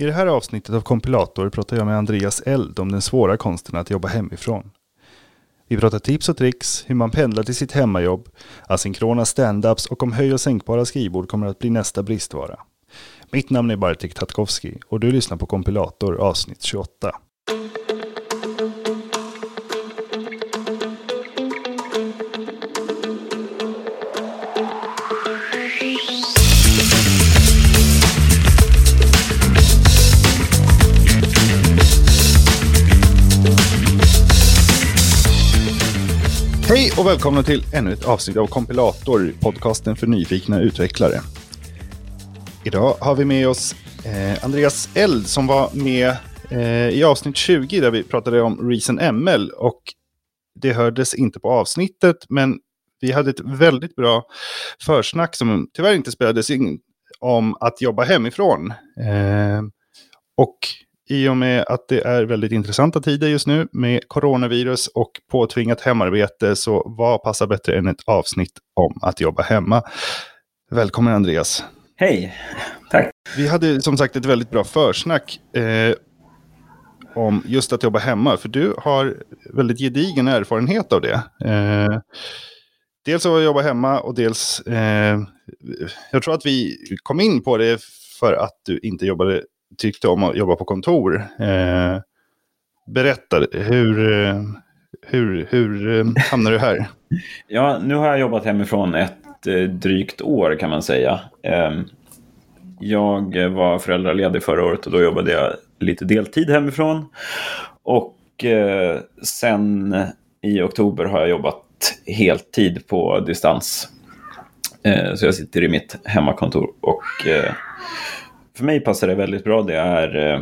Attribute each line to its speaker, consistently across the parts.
Speaker 1: I det här avsnittet av Kompilator pratar jag med Andreas Eld om den svåra konsten att jobba hemifrån. Vi pratar tips och tricks, hur man pendlar till sitt hemmajobb, asynkrona standups och om höj och sänkbara skrivbord kommer att bli nästa bristvara. Mitt namn är Bartek Tatkovski och du lyssnar på Kompilator avsnitt 28. Hej och välkomna till ännu ett avsnitt av Kompilator, podcasten för nyfikna utvecklare. Idag har vi med oss eh, Andreas Eld som var med eh, i avsnitt 20 där vi pratade om Reason ML och det hördes inte på avsnittet men vi hade ett väldigt bra försnack som tyvärr inte spelades in om att jobba hemifrån. Eh, i och med att det är väldigt intressanta tider just nu med coronavirus och påtvingat hemarbete så vad passar bättre än ett avsnitt om att jobba hemma. Välkommen Andreas.
Speaker 2: Hej, tack.
Speaker 1: Vi hade som sagt ett väldigt bra försnack eh, om just att jobba hemma, för du har väldigt gedigen erfarenhet av det. Eh, dels av att jobba hemma och dels, eh, jag tror att vi kom in på det för att du inte jobbade tyckte om att jobba på kontor. Eh, berätta, hur, eh, hur, hur eh, hamnade du här?
Speaker 2: Ja, nu har jag jobbat hemifrån ett eh, drygt år kan man säga. Eh, jag var föräldraledig förra året och då jobbade jag lite deltid hemifrån. Och eh, sen i oktober har jag jobbat heltid på distans. så jag sitter i mitt hemmakontor och för mig passar det väldigt bra. Det är eh,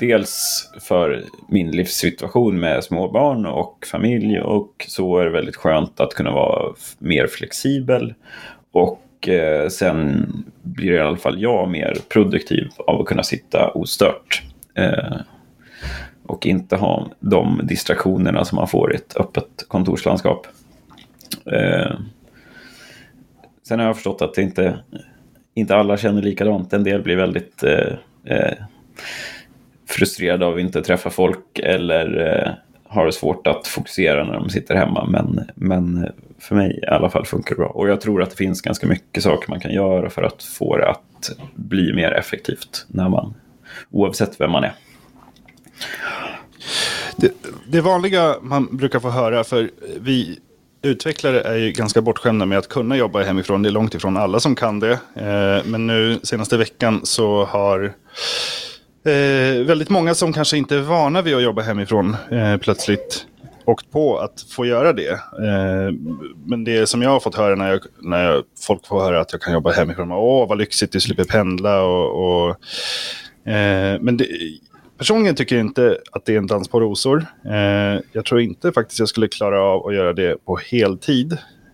Speaker 2: dels för min livssituation med småbarn och familj och så är det väldigt skönt att kunna vara mer flexibel. Och eh, sen blir i alla fall jag mer produktiv av att kunna sitta ostört. Eh, och inte ha de distraktionerna som man får i ett öppet kontorslandskap. Eh, sen har jag förstått att det inte inte alla känner likadant. En del blir väldigt eh, eh, frustrerade av att inte träffa folk eller eh, har svårt att fokusera när de sitter hemma. Men, men för mig i alla fall funkar det bra. Och jag tror att det finns ganska mycket saker man kan göra för att få det att bli mer effektivt när man, oavsett vem man är.
Speaker 1: Det, det vanliga man brukar få höra, för vi utvecklare är ju ganska bortskämda med att kunna jobba hemifrån. Det är långt ifrån alla som kan det. Eh, men nu senaste veckan så har eh, väldigt många som kanske inte är vana vid att jobba hemifrån eh, plötsligt åkt på att få göra det. men det som jag har fått höra när, jag, när jag, folk får höra att jag kan jobba hemifrån. Åh, vad lyxigt, du slipper pendla. Och, och men det, Personligen tycker jag inte att det är en dans på rosor. Eh, jag tror inte faktiskt jag skulle klara av att göra det på heltid.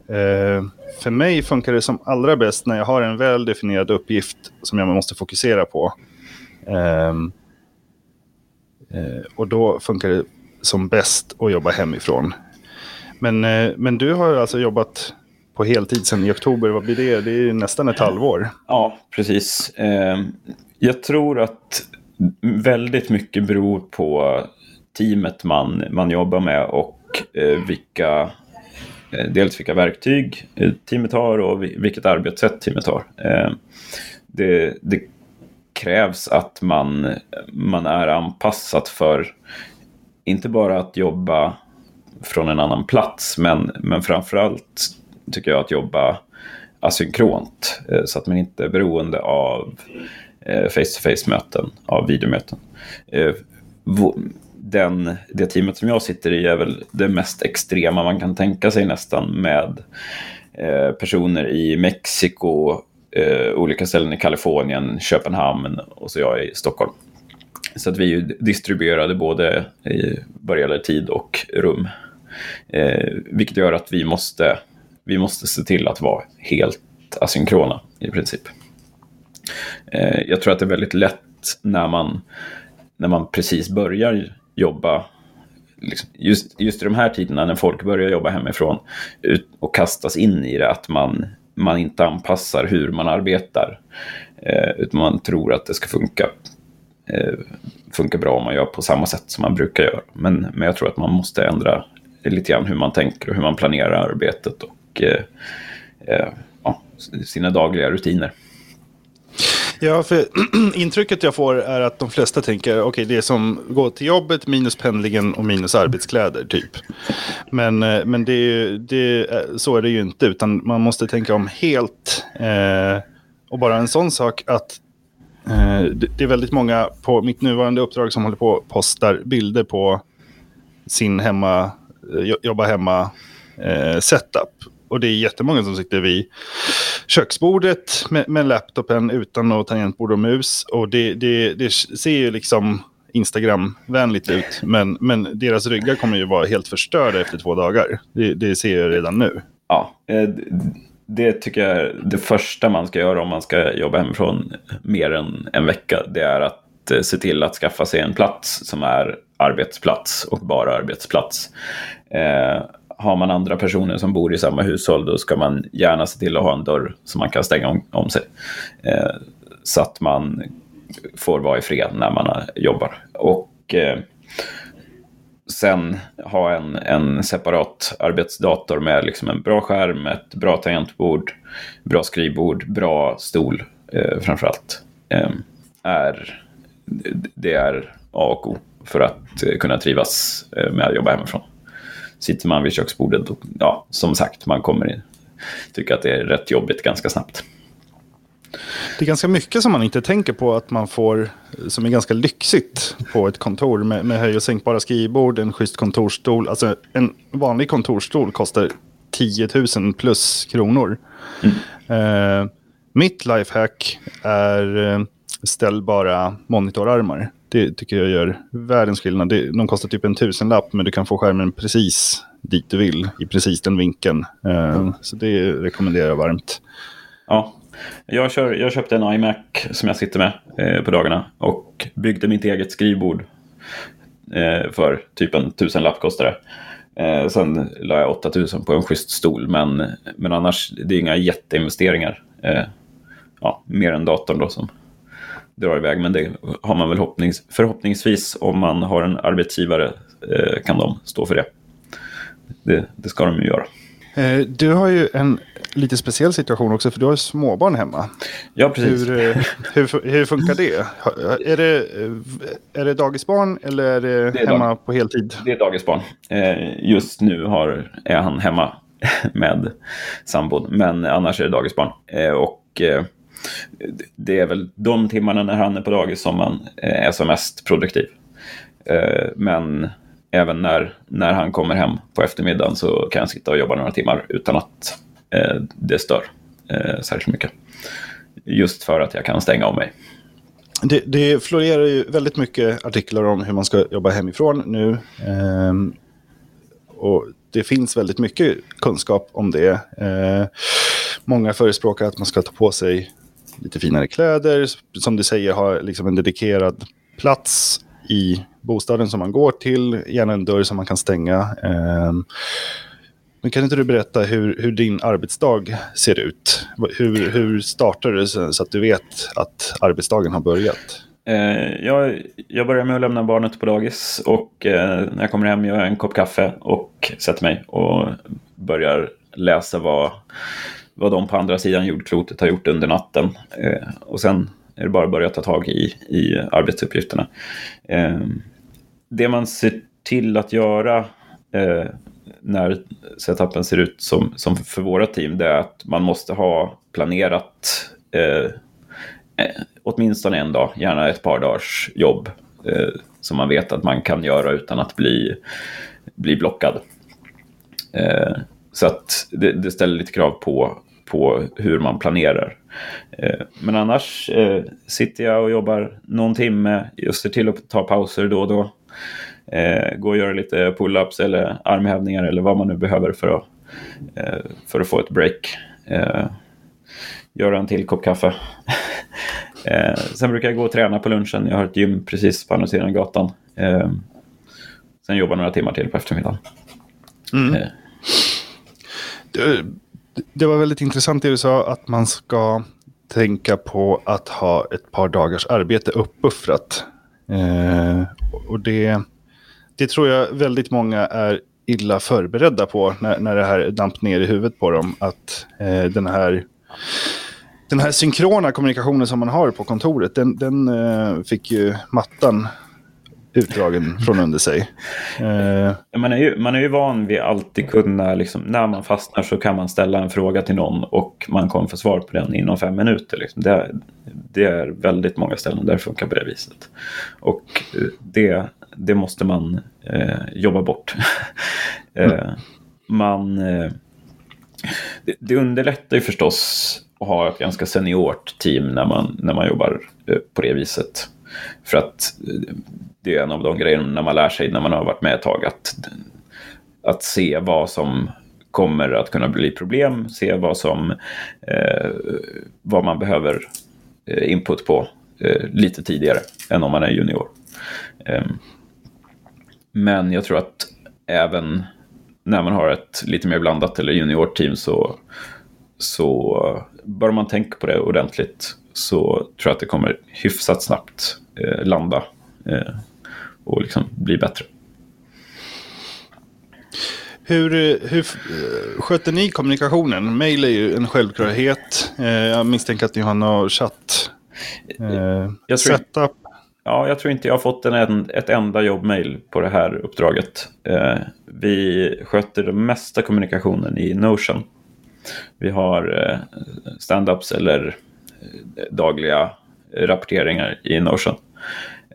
Speaker 1: Eh, för mig funkar det som allra bäst när jag har en väl definierad uppgift som jag måste fokusera på. Eh, eh och då funkar det som bäst att jobba hemifrån. Men, eh, men du har alltså jobbat på heltid sedan i oktober. Vad blir det? Det är nästan ett halvår.
Speaker 2: Ja, precis. Eh, jag tror att väldigt mycket beror på teamet man, man jobbar med och eh, vilka, eh, dels vilka verktyg eh, teamet har och vilket arbetssätt teamet har. Eh, det, det, krävs att man, man är anpassat för inte bara att jobba från en annan plats, men, men framförallt tycker jag att jobba asynkront eh, så att man inte är beroende av Eh, Eh, face-to-face-möten, av videomöten. Eh, den, det teamet som jag sitter i är väl det mest extrema man kan tänka sig nästan med eh, personer i Mexiko, olika ställen i Kalifornien, Köpenhamn och så jag i Stockholm. Så att vi är distribuerade både i vad gäller tid och rum. Eh, vilket gör att vi måste, vi måste se till att vara helt asynkrona i princip. Eh, jag tror att det är väldigt lätt när man, när man precis börjar jobba Liksom, just, just i de här tiderna när folk börjar jobba hemifrån ut, och kastas in i det, att man, man inte anpassar hur man arbetar. Eh, utan man tror att det ska funka, eh, funka bra om man gör på samma sätt som man brukar göra. Men, men jag tror att man måste ändra lite grann hur man tänker och hur man planerar arbetet och eh, eh, ja, sina dagliga rutiner.
Speaker 1: Ja, för intrycket jag får är att de flesta tänker okej, okay, det är som gå till jobbet minus pendlingen och minus arbetskläder typ. Men, eh, men det är, det eh, så är det ju inte, utan man måste tänka om helt. Eh, och bara en sån sak att eh, det, det är väldigt många på mitt nuvarande uppdrag som håller på och postar bilder på sin hemma, eh, jobba hemma eh, setup. Och det är jättemånga som sitter vid köksbordet med, med laptopen utan något tangentbord och mus. Och det, det, det ser ju liksom Instagram-vänligt ut. Men, men deras ryggar kommer ju vara helt förstörda efter två dagar. Det, det ser jag redan nu.
Speaker 2: Ja, eh, det tycker jag är det första man ska göra om man ska jobba hemifrån mer än en vecka. Det är att eh, se till att skaffa sig en plats som är arbetsplats och bara arbetsplats. Eh, har man andra personer som bor i samma hushåll då ska man gärna se till att ha en dörr som man kan stänga om, om sig. Eh, så att man får vara i fred när man jobbar. Och eh, sen ha en, en separat arbetsdator med liksom en bra skärm, ett bra tangentbord, bra skrivbord, bra stol eh, framförallt. Eh, är, det är A och O för att eh, kunna trivas eh, med att jobba hemifrån sitter man vid köksbordet och ja, som sagt, man kommer tycka att det är rätt jobbigt ganska snabbt.
Speaker 1: Det är ganska mycket som man inte tänker på att man får, som är ganska lyxigt på ett kontor med, med höj och sänkbara skrivbord, en schysst kontorsstol. Alltså en vanlig kontorsstol kostar 10 000 plus kronor. Mm. Eh, mitt lifehack är eh, ställbara monitorarmar. Det tycker jag gör världens skillnad. Det, de kostar typ en tusenlapp men du kan få skärmen precis dit du vill. I precis den vinkeln. Uh, så det rekommenderar jag varmt.
Speaker 2: Ja, jag, kör, jag köpte en iMac som jag sitter med eh, på dagarna och byggde mitt eget skrivbord eh, för typ en tusenlapp kostade det. Eh, sen la jag 8000 på en schysst stol, men, men annars det är inga jätteinvesteringar. Eh, ja, mer än datorn då som drar iväg. Men det har man väl hoppnings, förhoppningsvis om man har en arbetsgivare eh, kan de stå för det. Det, det ska de ju göra.
Speaker 1: Eh, du har ju en lite speciell situation också, för du har småbarn hemma.
Speaker 2: Ja, precis.
Speaker 1: Hur, eh, hur, hur funkar det? Är, det? är det dagisbarn eller är det, det är hemma dag, på heltid?
Speaker 2: Det är dagisbarn. Just nu har, är han hemma med sambon, men annars är det dagisbarn. Och det är väl de timmarna när han är på dagis som man eh, är som mest produktiv. Eh, men även när, när han kommer hem på eftermiddagen så kan jag sitta och jobba några timmar utan att eh, det stör särskilt mycket. Just för att jag kan stänga av mig.
Speaker 1: Det, det florerar ju väldigt mycket artiklar om hur man ska jobba hemifrån nu. Ehm, och det finns väldigt mycket kunskap om det. Ehm, många förespråkar att man ska ta på sig lite finare kläder. Som du säger, ha liksom en dedikerad plats i bostaden som man går till. Gärna en dörr som man kan stänga. Ehm, men kan inte du berätta hur, hur din arbetsdag ser ut? Hur, hur startar du så att du vet att arbetsdagen har börjat?
Speaker 2: Eh, jag, jag börjar med att lämna barnet på dagis och eh, när jag kommer hem gör jag en kopp kaffe och sätter mig och börjar läsa vad vad de på andra sidan jordklotet har gjort under natten. Eh, och sen är det bara att börja ta tag i, i arbetsuppgifterna. Eh, det man ser till att göra eh, när setupen ser ut som, som för våra team, det är att man måste ha planerat eh, eh, åtminstone en dag, gärna ett par dagars jobb eh, som man vet att man kan göra utan att bli, bli blockad. Eh, så att det, det, ställer lite krav på på hur man planerar. Eh, men annars eh, sitter jag och jobbar någon timme, just ser till att ta pauser då och då. Eh, gå och göra lite pull-ups eller armhävningar eller vad man nu behöver för att, för att få ett break. Göra en till kopp kaffe. Sen brukar jag gå och träna på lunchen. Jag har ett gym precis på andra sidan gatan. Sen jobbar några timmar till på eftermiddagen. Mm.
Speaker 1: Det var väldigt intressant det du sa att man ska tänka på att ha ett par dagars arbete uppbuffrat. Eh, och det, det tror jag väldigt många är illa förberedda på när, när det här damp ner i huvudet på dem. Att eh, den här den här synkrona kommunikationen som man har på kontoret, den, den eh, fick ju mattan utdragen från under sig.
Speaker 2: Eh. Man, är ju, man är ju van vid alltid kunna, liksom, när man fastnar så kan man ställa en fråga till någon och man kommer få svar på den inom fem minuter. Liksom. Det, det, är väldigt många ställen där det funkar på det viset. Och eh, det, det måste man eh, jobba bort. eh, man, eh, det, det underlättar ju förstås att ha ett ganska seniort team när man, när man jobbar eh, på det viset. För att det är en av de grejerna man lär sig när man har varit med ett tag. Att, att se vad som kommer att kunna bli problem, se vad, som, eh, vad man behöver eh, input på eh, lite tidigare än om man är junior. Eh, men jag tror att även när man har ett lite mer blandat eller junior-team så, så bör man tänka på det ordentligt så tror jag att det kommer hyfsat snabbt eh, landa eh, och liksom bli bättre.
Speaker 1: Hur, hur sköter ni kommunikationen? Mail är ju en självklarhet. Eh, jag misstänker att ni har någon chatt. Eh, jag tror, setup.
Speaker 2: Ja, jag tror inte jag har fått en, ett enda jobbmail på det här uppdraget. Eh, vi sköter den mesta kommunikationen i Notion. Vi har eh, stand-ups eller eh, dagliga rapporteringar i Notion.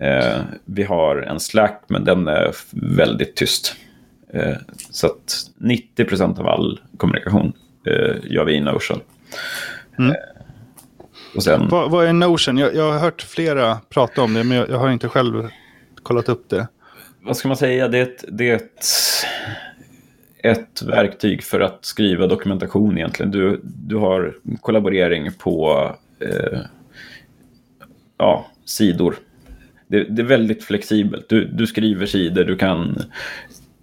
Speaker 2: Eh, vi har en Slack, men den är väldigt tyst. Eh, så att 90 procent av all kommunikation eh, gör vi i Notion. Mm.
Speaker 1: Och sen... vad, vad, är Notion? Jag, jag, har hört flera prata om det, men jag, jag, har inte själv kollat upp det.
Speaker 2: Vad ska man säga? Det är ett, det är ett, ett verktyg för att skriva dokumentation egentligen. Du, du har kollaborering på eh, ja, sidor det, det, är väldigt flexibelt. Du, du, skriver sidor, du kan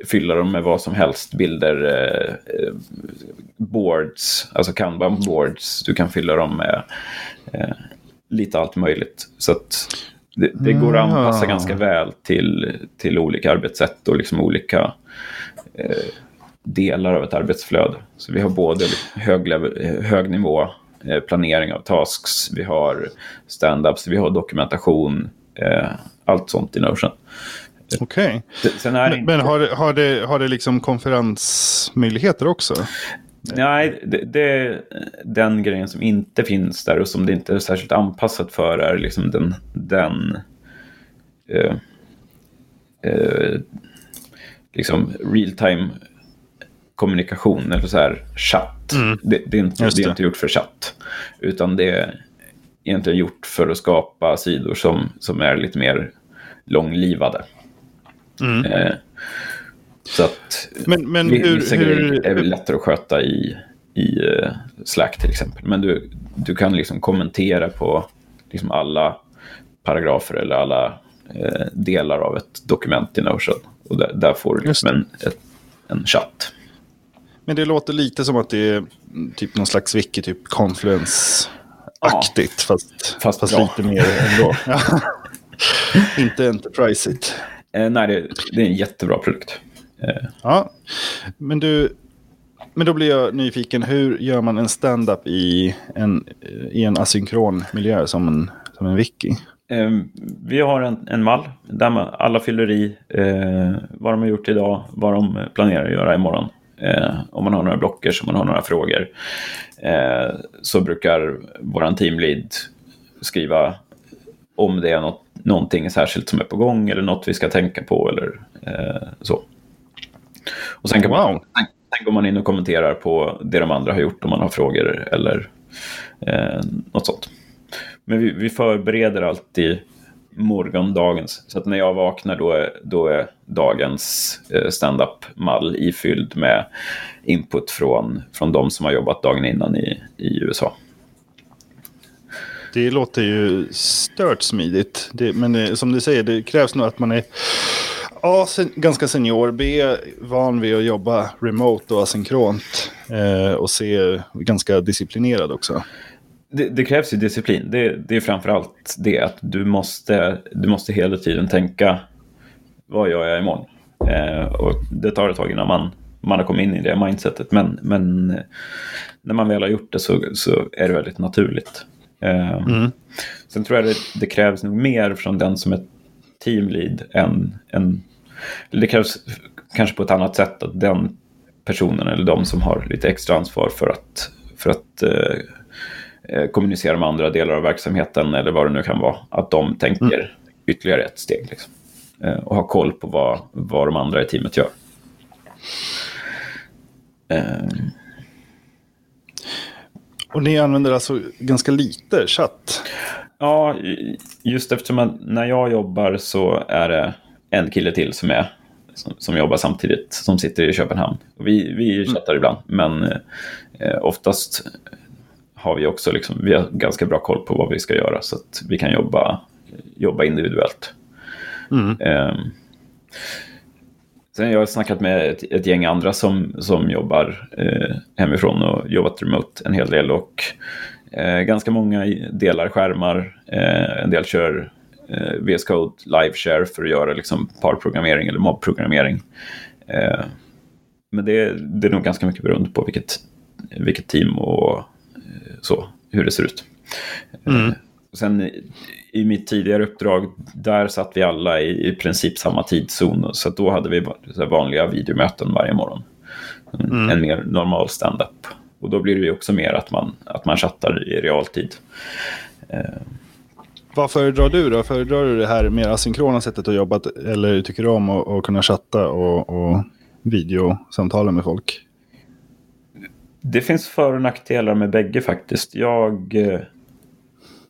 Speaker 2: fylla dem med vad som helst, bilder, eh, boards, alltså kanban boards. Du kan fylla dem med eh, lite allt möjligt. Så det, det går att anpassa mm. ganska väl till, till olika arbetssätt och liksom olika eh, delar av ett arbetsflöde. Så vi har både hög, hög nivå eh, planering av tasks, vi har stand-ups, vi har dokumentation, Eh, allt sånt i Notion.
Speaker 1: Okej. Okay. Men, men, har, har, det, har det liksom konferensmöjligheter också?
Speaker 2: Nej, det, det, är den grejen som inte finns där och som det inte är särskilt anpassat för är liksom den, den eh, eh, liksom real time kommunikation eller så här chatt. Mm. Det, det, är inte, det. det är inte gjort för chatt. Utan det är egentligen gjort för att skapa sidor som, som är lite mer långlivade. Mm. Eh, så att
Speaker 1: men, men hur,
Speaker 2: vissa hur, grejer är väl lättare att sköta i, i uh, Slack till exempel. Men du, du kan liksom kommentera på liksom alla paragrafer eller alla uh, delar av ett dokument i Notion. Och där, där får du liksom en, ett, en chatt.
Speaker 1: Men det låter lite som att det är typ någon slags wiki, typ Confluence aktigt fast, fast, fast lite mer ändå. Inte Enterprise-igt.
Speaker 2: Eh, nej, det, det, är en jättebra produkt.
Speaker 1: Eh. Ja, men du, men då blir jag nyfiken. Hur gör man en stand-up i en, i en asynkron miljö som en, som en wiki?
Speaker 2: Eh, vi har en, en mall där man, alla fyller i eh, vad de har gjort idag, vad de planerar att göra imorgon. Eh, om man har några blocker, om man har några frågor, eh, så brukar vår teamlead skriva om det är något, någonting särskilt som är på gång eller något vi ska tänka på eller eh, så. Och sen, kan man, wow. sen går man in och kommenterar på det de andra har gjort om man har frågor eller eh, något sånt. Men vi, vi förbereder alltid morgondagens. Så att när jag vaknar då är, då är dagens eh, standup-mall ifylld med input från, från de som har jobbat dagen innan i, i USA.
Speaker 1: Det låter ju stört smidigt. Det, men det, som du säger, det krävs nog att man är A. Sen, ganska senior, B. Van vid att jobba remote och asynkront. Eh, och C. Ganska disciplinerad också
Speaker 2: det, det, krävs ju disciplin. Det, det är framförallt det att du måste, du måste hela tiden tänka vad gör jag imorgon? Eh, och det tar ett tag innan man, man har kommit in i det mindsetet. Men, men eh, när man väl har gjort det så, så är det väldigt naturligt. Eh, mm. Sen tror jag det, det, krävs nog mer från den som är teamlead än, än det krävs kanske på ett annat sätt att den personen eller de som har lite extra ansvar för att, för att eh kommunicera med andra delar av verksamheten eller vad det nu kan vara, att de tänker mm. ytterligare ett steg. Liksom. Eh, och har koll på vad, vad de andra i teamet gör.
Speaker 1: Eh. Och ni använder alltså ganska lite chatt?
Speaker 2: Ja, just eftersom när jag jobbar så är det en kille till som är som, som jobbar samtidigt, som sitter i Köpenhamn. Vi, vi mm. chattar mm. ibland, men eh, oftast har vi också liksom, vi har ganska bra koll på vad vi ska göra så att vi kan jobba, jobba individuellt. Mm. Eh, sen jag har snackat med ett, ett, gäng andra som, som jobbar eh, hemifrån och jobbat remote en hel del och eh, ganska många delar skärmar, eh, en del kör eh, VS Code live share för att göra liksom parprogrammering eller mobbprogrammering. Eh, men det, det är nog ganska mycket beroende på vilket, vilket team och så, hur det ser ut. Mm. Sen i mitt tidigare uppdrag, där satt vi alla i, i princip samma tidszon. Så då hade vi vanliga videomöten varje morgon. Mm. En mer normal stand-up. Och då blir det ju också mer att man, att man chattar i realtid. Eh,
Speaker 1: vad föredrar du då? Föredrar du det här mer asynkrona sättet att jobba eller tycker du om att, att kunna chatta och, och videosamtala med folk?
Speaker 2: Det finns för och nackdelar med bägge faktiskt. Jag, eh,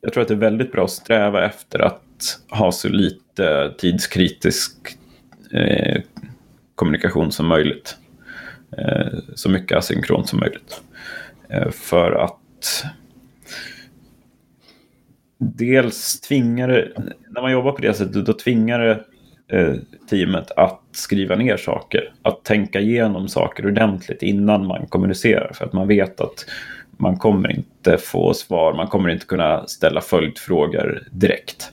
Speaker 2: jag tror att det är väldigt bra att sträva efter att ha så lite tidskritisk eh, kommunikation som möjligt. Eh, så mycket asynkront som möjligt. Eh, för att dels tvingar det, när man jobbar på det sättet, då tvingar det eh, teamet att skriva ner saker. Att tänka igenom saker ordentligt innan man kommunicerar. För att man vet att man kommer inte få svar, man kommer inte kunna ställa följdfrågor direkt.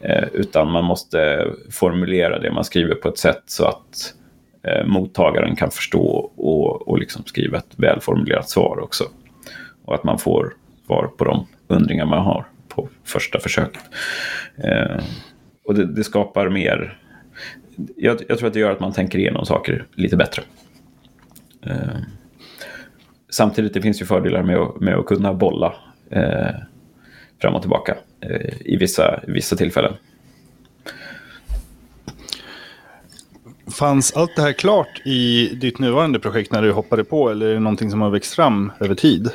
Speaker 2: Eh, utan man måste formulera det man skriver på ett sätt så att eh, mottagaren kan förstå och, och liksom skriva ett välformulerat svar också. Och att man får svar på de undringar man har på första försöket. Eh, och det, det, skapar mer... Jag, jag, tror att det gör att man tänker igenom saker lite bättre. Eh, samtidigt det finns ju fördelar med att, med att kunna bolla eh, fram och tillbaka eh, i vissa, vissa tillfällen.
Speaker 1: Fanns allt det här klart i ditt nuvarande projekt när du hoppade på eller är det någonting som har växt fram över tid?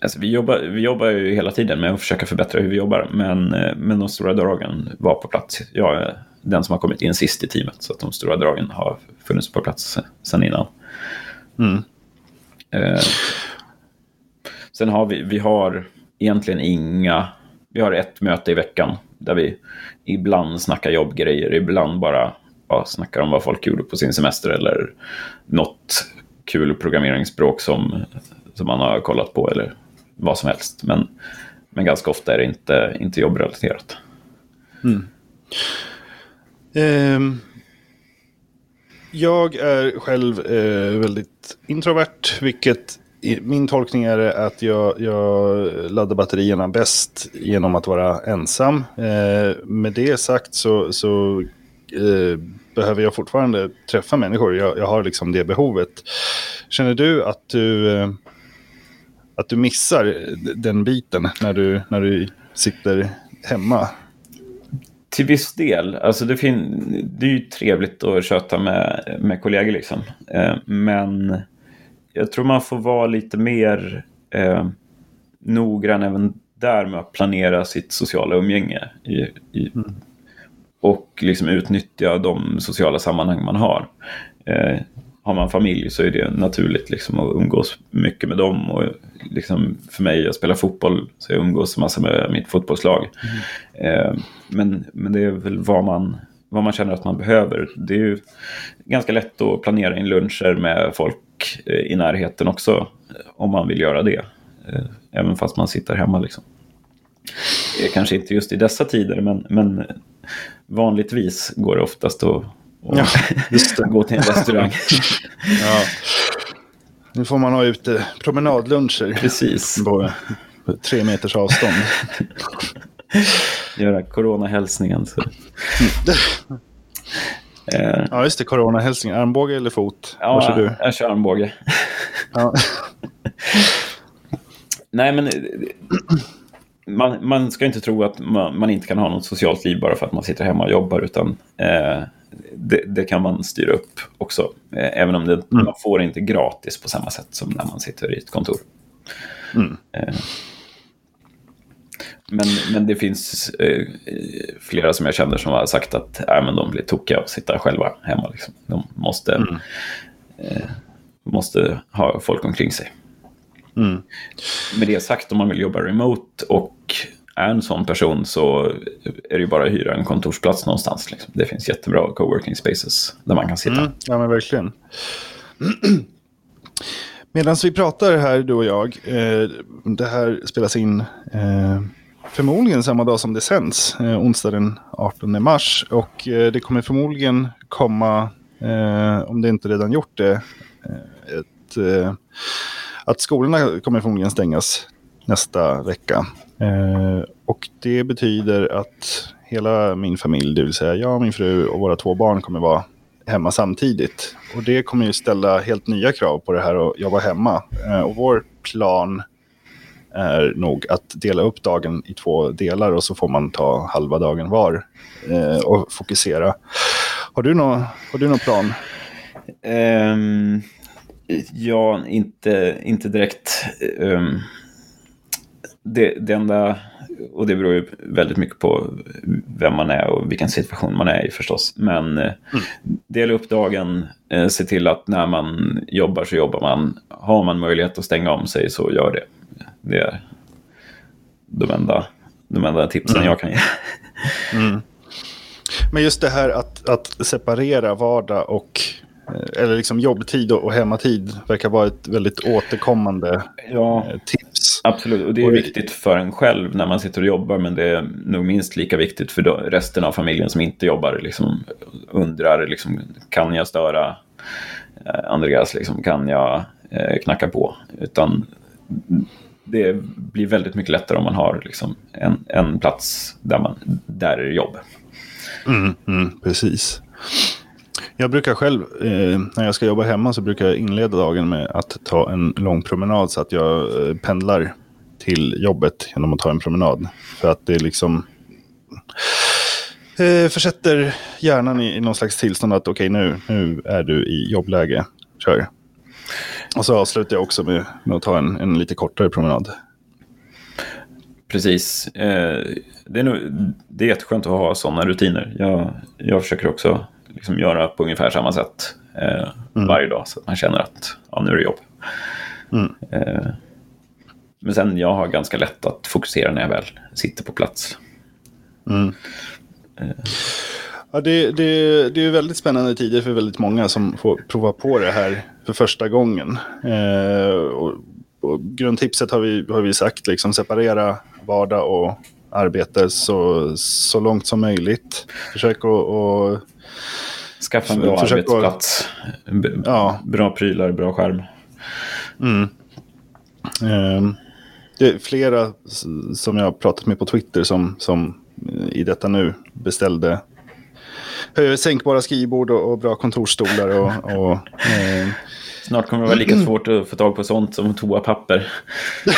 Speaker 2: Alltså, vi, jobbar, vi jobbar ju hela tiden med att försöka förbättra hur vi jobbar, men, eh, men de stora dragen var på plats. Jag den som har kommit in sist i teamet, så att de stora dragen har funnits på plats sedan innan. Mm. Eh, sen har vi, vi har egentligen inga, vi har ett möte i veckan där vi ibland snackar jobbgrejer, ibland bara ja, snackar om vad folk gjorde på sin semester eller något kul programmeringsspråk som, som man har kollat på eller vad som helst. Men, men ganska ofta är det inte, inte jobbrelaterat. Mm.
Speaker 1: Um, jag är själv uh, väldigt introvert, vilket min tolkning är att jag, jag laddar batterierna bäst genom att vara ensam. Uh, med det sagt så, så uh, behöver jag fortfarande träffa människor. Jag, jag, har liksom det behovet. Känner du att du att du missar den biten när du, när du sitter hemma?
Speaker 2: Till viss del. Alltså det, det är ju trevligt att köta med, med kollegor. Liksom. Eh, men jag tror man får vara lite mer eh, noggrann även där med att planera sitt sociala umgänge. I, i, mm. Och liksom utnyttja de sociala sammanhang man har. Eh, har man familj så är det naturligt liksom att umgås mycket med dem. Och liksom för mig, jag spelar fotboll så jag umgås massa med mitt fotbollslag. Mm. Eh, men, men det är väl vad man, vad man känner att man behöver. Det är ju ganska lätt att planera in luncher med folk eh, i närheten också om man vill göra det. eh, även fast man sitter hemma. Liksom. Kanske inte just i dessa tider, men, men vanligtvis går det oftast att, att ja, gå till en restaurang.
Speaker 1: ja. Nu får man ha ute promenadluncher.
Speaker 2: Precis.
Speaker 1: På tre meters avstånd.
Speaker 2: Göra coronahälsningen. Så.
Speaker 1: Eh. Ja, just det. Coronahälsning. Armbåge eller fot?
Speaker 2: Ja, Vad kör du? jag kör armbåge. Ja. Nej, men man, man, ska inte tro att man, man, inte kan ha något socialt liv bara för att man sitter hemma och jobbar, utan eh, det, det, kan man styra upp också. Eh, även om det, mm. man får inte gratis på samma sätt som när man sitter i ett kontor. Mm. Eh, men, men det finns eh, flera som jag känner som har sagt att äh, men de blir tokiga av att sitta själva hemma. Liksom. De måste, mm. eh, måste ha folk omkring sig. Mm. Med det sagt, om man vill jobba remote och är en sån person så är det ju bara att hyra en kontorsplats någonstans. Liksom. Det finns jättebra coworking spaces där man kan sitta. Mm,
Speaker 1: ja, men verkligen. Medan vi pratar här, du och jag, eh, det här spelas in eh, förmodligen samma dag som det sänds, eh, onsdag den 18 mars. Och eh, det kommer förmodligen komma, eh, om det inte redan gjort det, eh, ett, eh, att skolorna kommer förmodligen stängas nästa vecka. Eh, och det betyder att hela min familj, det vill säga jag, min fru och våra två barn kommer vara hemma samtidigt. Och det kommer ju ställa helt nya krav på det här att jobba hemma. Eh, och vår plan är nog att dela upp dagen i två delar och så får man ta halva dagen var eh, och fokusera. Har du någon, har du någon plan?
Speaker 2: Um, ja, inte, inte direkt. Um, det, det enda, och det beror ju väldigt mycket på vem man är och vilken situation man är i förstås. Men eh, mm. dela upp dagen, eh, se till att när man jobbar så jobbar man. Har man möjlighet att stänga om sig så gör det. Det är de enda, de enda tipsen mm. jag kan ge. Mm.
Speaker 1: Men just det här att, att separera vardag och eh, eller liksom jobbtid och hemmatid verkar vara ett väldigt återkommande ja, tips.
Speaker 2: Absolut, och det är och viktigt för en själv när man sitter och jobbar, men det är nog minst lika viktigt för resten av familjen som inte jobbar. Liksom undrar, liksom, kan jag störa eh, Andreas? Liksom, kan jag eh, knacka på? Utan det blir väldigt mycket lättare om man har liksom en, en plats där, man, där är det jobb.
Speaker 1: Mm, mm, precis. Jag brukar själv, eh, när jag ska jobba hemma, så brukar jag inleda dagen med att ta en lång promenad så att jag eh, pendlar till jobbet genom att ta en promenad. För att det liksom eh, försätter hjärnan i, i någon slags tillstånd att okej, okay, nu, nu är du i jobbläge. Kör. Och så avslutar jag också med, med att ta en, en lite kortare promenad.
Speaker 2: Precis. Eh, det, är nog, det är jätteskönt att ha sådana rutiner. Jag, jag försöker också liksom göra på ungefär samma sätt eh, mm. varje dag så att man känner att ja, nu är det jobb. Mm. Eh, men sen jag har ganska lätt att fokusera när jag väl sitter på plats. Mm.
Speaker 1: Eh. Ja, det, det, det är väldigt spännande tider för väldigt många som får prova på det här för första gången. Eh, och, och grundtipset har vi, har vi sagt, liksom separera vardag och arbete så, så långt som möjligt. Försök att...
Speaker 2: Skaffa en bra arbetsplats. Och, ja. Bra prylar, bra skärm. Mm.
Speaker 1: Eh, det är flera som jag har pratat med på Twitter som, som i detta nu beställde sänkbara skrivbord och, och bra kontorsstolar. Och, och eh.
Speaker 2: Snart kommer det vara lika svårt att få tag på sånt som toapapper.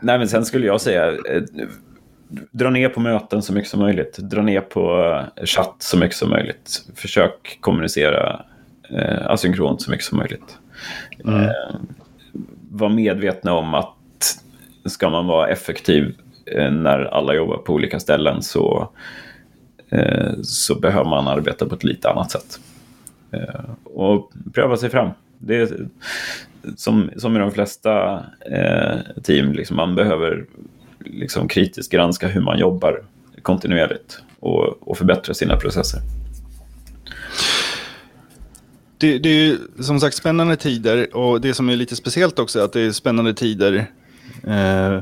Speaker 2: Nej, men sen skulle jag säga, eh, dra ner på möten så mycket som möjligt. Dra ner på eh, chatt så mycket som möjligt. Försök kommunicera eh, asynkront så mycket som möjligt. Mm. Eh, var medvetna om att ska man vara effektiv Eh, när alla jobbar på olika ställen så, eh, så behöver man arbeta på ett lite annat sätt. Eh, och pröva sig fram. Det är, som, som i de flesta team, liksom, man behöver liksom kritiskt granska hur man jobbar kontinuerligt och, och förbättra sina processer.
Speaker 1: det, det är ju som sagt spännande tider och det som är lite speciellt också är att det är spännande tider eh,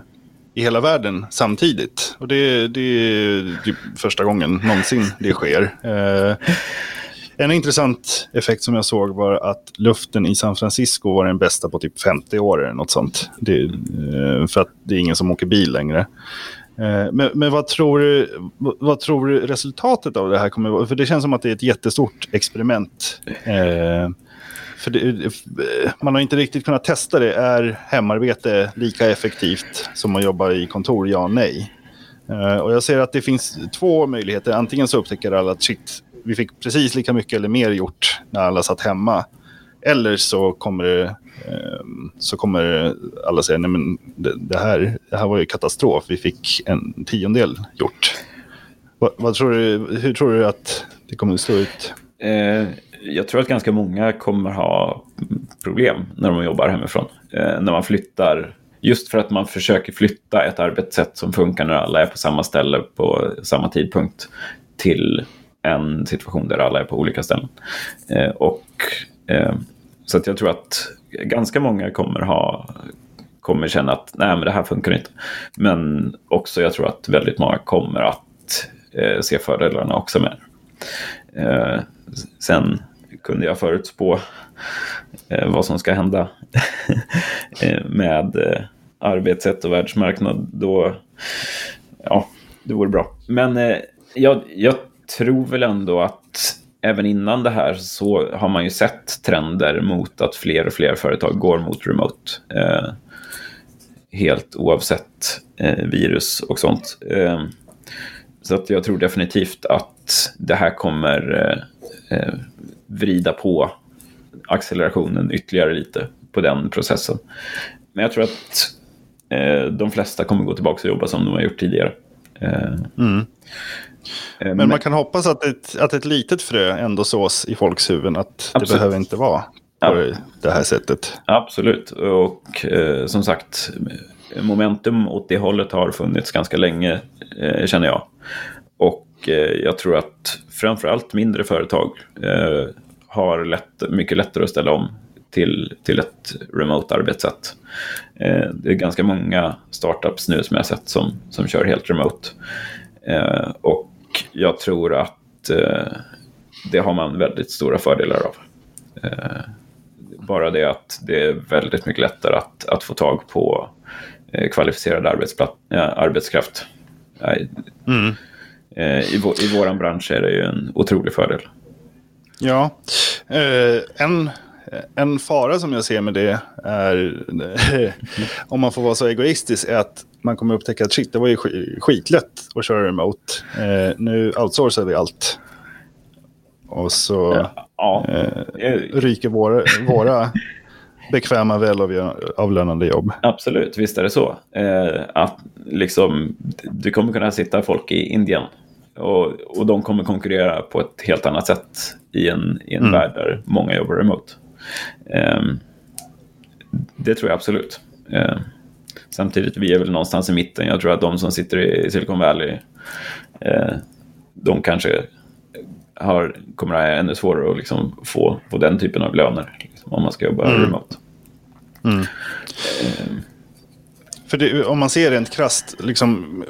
Speaker 1: i hela världen samtidigt. Och det, det är typ första gången någonsin det sker. Eh, en intressant effekt som jag såg var att luften i San Francisco var den bästa på typ 50 år eller något sånt. Det, eh, för att det är ingen som åker bil längre. Eh, men, men vad, tror du, vad tror du resultatet av det här kommer vara? För det känns som att det är ett jättestort experiment. Eh, för det, eh, man har inte riktigt kunnat testa det. Är hemarbete lika effektivt som att jobba i kontor? Ja, nej. Och jag ser att det finns två möjligheter. Antingen så upptäcker alla att shit, vi fick precis lika mycket eller mer gjort när alla satt hemma. Eller så kommer, uh, så kommer alla säga nej men det, det, här, det här var ju katastrof. Vi fick en tiondel gjort. Va, vad tror du, hur tror du att det kommer att stå ut?
Speaker 2: Eh, jag tror att ganska många kommer ha problem när de jobbar hemifrån. Eh, när man flyttar, just för att man försöker flytta ett arbetssätt som funkar när alla är på samma ställe på samma tidpunkt till en situation där alla är på olika ställen. Eh, och, eh, så att jag tror att ganska många kommer ha kommer känna att nej men det här funkar inte. Men också jag tror att väldigt många kommer att eh, se fördelarna också med eh, Sen kunde jag förutspå eh, vad som ska hända eh, med eh, arbetssätt och världsmarknad, då, ja, det vore bra. Men eh, jag, jag tror väl ändå att även innan det här så har man ju sett trender mot att fler och fler företag går mot remote. Eh, helt oavsett eh, virus och sånt. Eh, så att jag tror definitivt att det här kommer eh, eh vrida på accelerationen ytterligare lite på den processen. Men jag tror att eh, de flesta kommer gå tillbaka och jobba som de har gjort tidigare. Eh, mm.
Speaker 1: Eh, men, man kan hoppas att ett, att ett litet frö ändå sås i folks huvuden. Att absolut. det behöver inte vara på ja. det här sättet.
Speaker 2: Absolut. Och eh, som sagt, momentum åt det hållet har funnits ganska länge, eh, känner jag. Och eh, jag tror att framförallt mindre företag eh, har lätt, mycket lättare att ställa om till, till ett remote arbetssätt. Eh, det är ganska många startups nu som jag sett som, som kör helt remote. Eh, och jag tror att eh, det har man väldigt stora fördelar av. Eh, bara det att det är väldigt mycket lättare att, att få tag på eh, kvalificerad arbetskraft. Mm. Eh, I, vår, I vår bransch är det ju en otrolig fördel.
Speaker 1: Ja, en, en fara som jag ser med det är, om man får vara så egoistisk, är att man kommer upptäcka att shit, det var ju skitlätt att köra remote. Eh, nu outsourcar vi allt. Och så ja. eh, ryker våra, våra bekväma, välavlönade jobb.
Speaker 2: Absolut, visst är det så. Eh, att liksom, du kommer kunna sitta folk i Indien och, och de kommer konkurrera på ett helt annat sätt i en, i en mm. värld där många jobbar remote. Um, det tror jag absolut. Uh, samtidigt, vi är väl någonstans i mitten. Jag tror att de som sitter i Silicon Valley, uh, de kanske har, kommer att ha ännu svårare att liksom få, få den typen av löner liksom, om man ska jobba mm. remote. Mm.
Speaker 1: Uh, för det, om man ser rent krasst, liksom,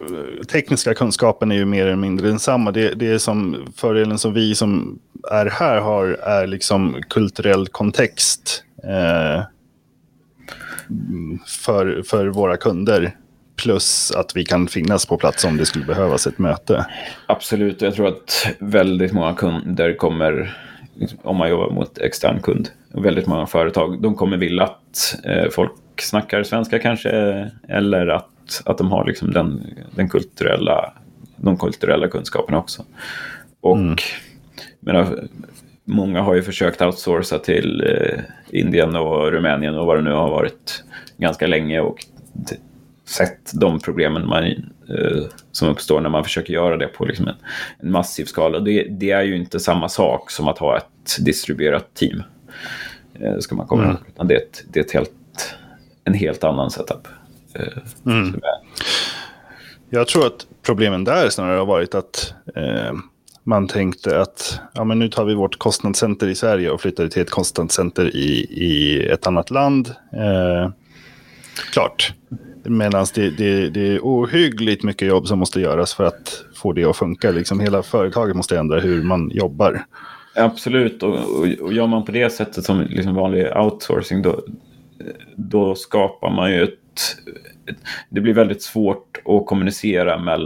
Speaker 1: tekniska kunskapen är ju mer eller mindre densamma. Det, det är som fördelen som vi som är här har är liksom kulturell kontext eh, för, för våra kunder. Plus att vi kan finnas på plats om det skulle behövas ett möte.
Speaker 2: Absolut, jag tror att väldigt många kunder kommer, om man jobbar mot extern kund, väldigt många företag, de kommer vilja att eh, folk snackar svenska kanske, eller att, att de har liksom den, den kulturella, de kulturella kunskaperna också. Och mm. Menar, många har ju försökt outsourca till eh, Indien och Rumänien och vad det nu har varit ganska länge och sett de problemen man, eh, som uppstår när man försöker göra det på liksom en, en massiv skala. Det, det, är ju inte samma sak som att ha ett distribuerat team. Eh, ska man komma mm. Utan det, är ett, det är ett helt en helt annan setup. Eh, mm.
Speaker 1: Jag tror att problemen där snarare har varit att eh, man tänkte att ja, men nu tar vi vårt kostnadscenter i Sverige och flyttar det till ett kostnadscenter i, i ett annat land. Eh, klart. Medan det, det, det är ohyggligt mycket jobb som måste göras för att få det att funka. Liksom hela företaget måste ändra hur man jobbar.
Speaker 2: Absolut, och, och, och gör man på det sättet som liksom vanlig outsourcing då, då skapar man ju ett, ett det blir väldigt svårt att kommunicera med,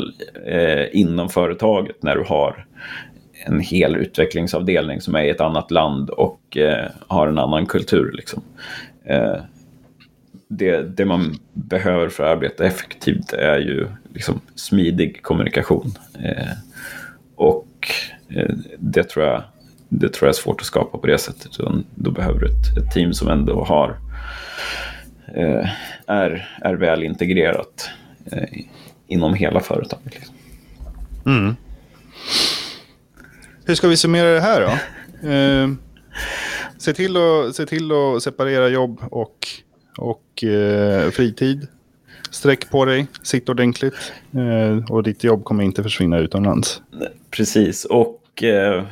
Speaker 2: eh, inom företaget när du har en hel utvecklingsavdelning som är i ett annat land och eh, har en annan kultur. Liksom. Eh, det, det, man behöver för att arbeta effektivt är ju liksom smidig kommunikation. Eh, och eh, det tror jag det tror jag är svårt att skapa på det sättet. Då behöver du ett, ett team som ändå har är, är väl integrerat eh, inom hela företaget. Liksom.
Speaker 1: Mm. Hur ska vi summera det här då? Eh, se, till att, se till att separera jobb och, och eh, fritid. Sträck på dig, sitt ordentligt eh, och ditt jobb kommer inte försvinna utomlands.
Speaker 2: Precis, och eh,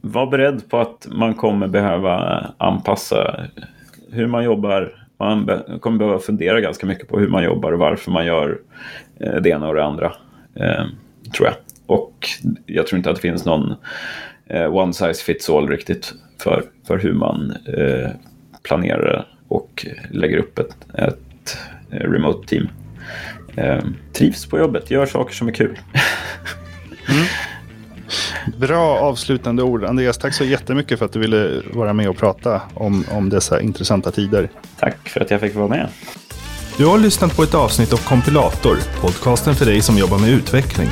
Speaker 2: var beredd på att man kommer behöva anpassa hur man jobbar. Man kommer behöva fundera ganska mycket på hur man jobbar och varför man gör eh, det ena och det andra. Eh, tror jag. Och jag tror inte att det finns någon eh, one size fits all riktigt för, för hur man planerar och lägger upp ett, ett remote team. Trivs på jobbet, gör saker som är kul.
Speaker 1: mm. Bra avslutande ord. Andreas, tack så jättemycket för att du ville vara med och prata om, om dessa intressanta tider.
Speaker 2: Tack för att jag fick vara med.
Speaker 1: Du har lyssnat på ett avsnitt av Kompilator, podcasten för dig som jobbar med utveckling.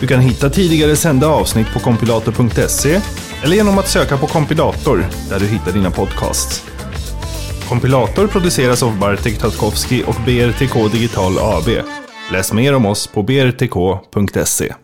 Speaker 1: Du kan hitta tidigare sända avsnitt på kompilator.se eller genom att söka på kompilator där du hittar dina podcasts. Kompilator produceras av Bartek Tatkowski och BRTK Digital AB. Läs mer om oss på brtk.se.